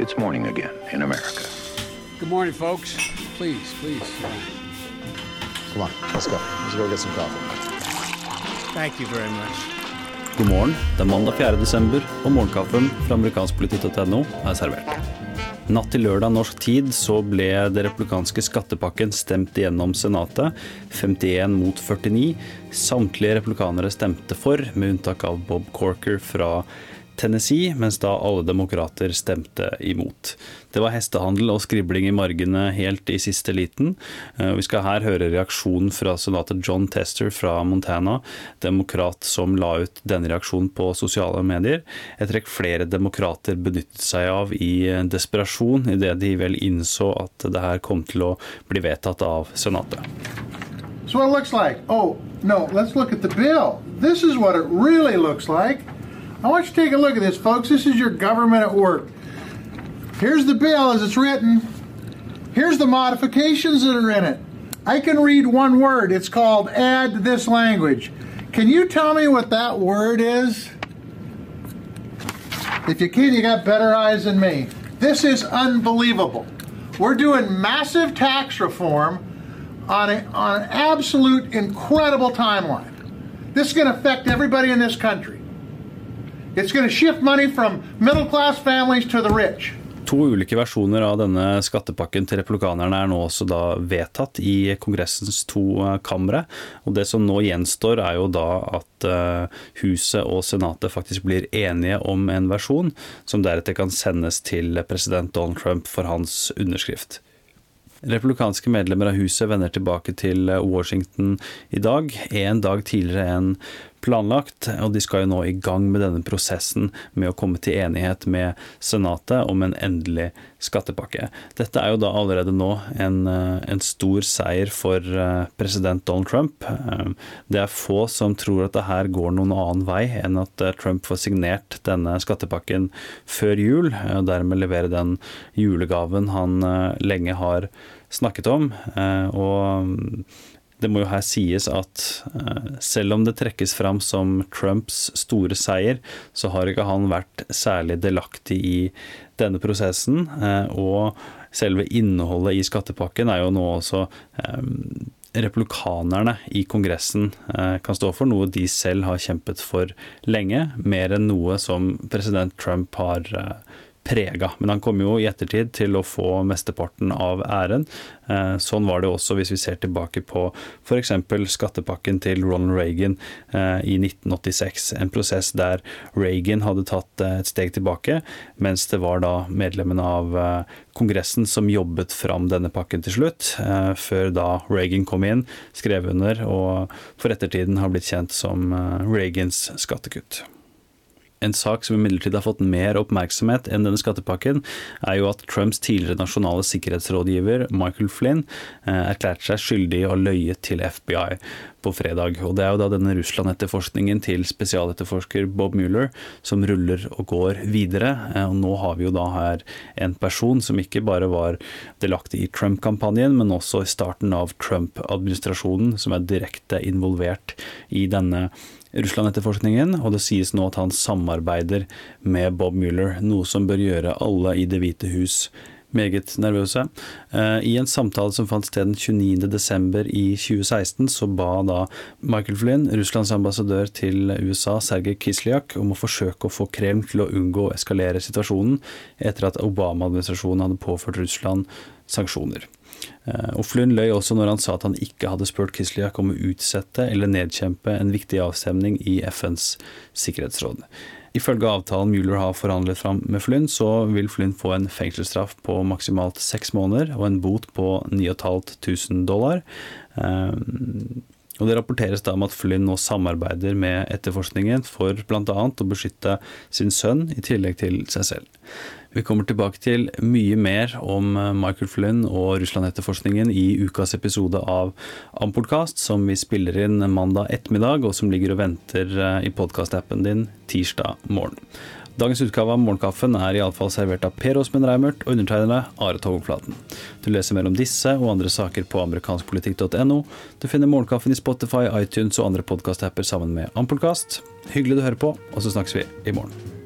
It's morning again in America. Good morning, folks. Please, please. Come on, let's go. Let's go get some coffee. Thank you very much. God morgen. Det er mandag 4. desember, og morgenkaffen fra amerikanskpolitikk.no er servert. Natt til lørdag norsk tid så ble det republikanske skattepakken stemt igjennom Senatet. 51 mot 49. Samtlige republikanere stemte for, med unntak av Bob Corker fra Tennessee, mens da alle demokrater stemte imot. Det var hestehandel og skribling i margene helt i siste liten. Eh, vi skal her høre reaksjonen fra senator John Tester fra Montana, demokrat som la ut denne reaksjonen på sosiale medier. Et trekk flere demokrater benyttet seg av i desperasjon, idet de vel innså at det her kom til å bli vedtatt av Senatet. So what it looks like. Oh, no, let's look at the bill. This is what it really looks like. I want you to take a look at this, folks. This is your government at work. Here's the bill as it's written. Here's the modifications that are in it. I can read one word. It's called add this language. Can you tell me what that word is? If you can, you got better eyes than me. This is unbelievable. We're doing massive tax reform on, a, on an absolute incredible timeline. This is going to affect everybody in this country. To to ulike versjoner av denne skattepakken til republikanerne er nå også da vedtatt i Kongressens to eh, kamre. Og Det som nå gjenstår, er jo da at eh, Huset og Senatet faktisk blir enige om en versjon, som deretter kan sendes til president Donald Trump for hans underskrift. Republikanske medlemmer av huset vender tilbake til Washington i dag, en dag tidligere enn planlagt, og de skal jo nå i gang med denne prosessen med å komme til enighet med Senatet om en endelig skattepakke. Dette er jo da allerede nå en, eh, en stor seier for eh, president Donald Trump. Eh, det er få som tror at det her går noen annen vei enn at Trump får signert denne skattepakken før jul, og dermed levere den julegaven han lenge har snakket om. Og det må jo her sies at eh, selv om det trekkes fram som Trumps store seier, så har ikke han vært særlig delaktig i denne prosessen. Eh, og selve innholdet i skattepakken er jo nå også eh, republikanerne i Kongressen kan stå for, noe de selv har kjempet for lenge, mer enn noe som president Trump har prega. Men han kom jo i ettertid til å få mesteparten av æren. Eh, sånn var det også hvis vi ser tilbake på f.eks. skattepakken til Ronald Reagan eh, i 1986. En prosess der Reagan hadde tatt eh, et steg tilbake, mens det var da medlemmene av Kongressen som jobbet fram denne pakken til slutt, før da Reagan kom inn, skrev under og for ettertiden har blitt kjent som Reagans skattekutt. En sak som imidlertid har fått mer oppmerksomhet enn denne skattepakken, er jo at Trumps tidligere nasjonale sikkerhetsrådgiver Michael Flynn eh, erklærte seg skyldig i å løye til FBI på fredag. Og Det er jo da denne Russland-etterforskningen til spesialetterforsker Bob Mueller som ruller og går videre. Eh, og Nå har vi jo da her en person som ikke bare var delaktig i Trump-kampanjen, men også i starten av Trump-administrasjonen, som er direkte involvert i denne Russland-etterforskningen, og det sies nå at han samarbeider med Bob Mueller, noe som bør gjøre alle i Det hvite hus meget nervøse. Eh, I en samtale som fant sted den 29.12. i 2016, så ba da Michael Flynn, Russlands ambassadør til USA, Sergej Kislyak, om å forsøke å få Kreml til å unngå å eskalere situasjonen etter at Obama-administrasjonen hadde påført Russland sanksjoner. Eh, og Flynn løy også når han sa at han ikke hadde spurt Kislyak om å utsette eller nedkjempe en viktig avstemning i FNs sikkerhetsråd. Ifølge avtalen Mueller har forhandlet fram med Flynn, så vil Flynn få en fengselsstraff på maksimalt seks måneder og en bot på 9500 dollar. Og Det rapporteres da om at Flynn nå samarbeider med etterforskningen for bl.a. å beskytte sin sønn, i tillegg til seg selv. Vi kommer tilbake til mye mer om eh, Michael Flynn og Russland-etterforskningen i ukas episode av Ampodkast, som vi spiller inn mandag ettermiddag, og som ligger og venter eh, i podkastappen din tirsdag morgen. Dagens utgave av Morgenkaffen er iallfall servert av Per Åsmund Reimert og undertegnede Are Togflaten. Du leser mer om disse og andre saker på amerikanskpolitikk.no. Du finner Morgenkaffen i Spotify, iTunes og andre podkastapper sammen med Ampolkast. Hyggelig du hører på, og så snakkes vi i morgen.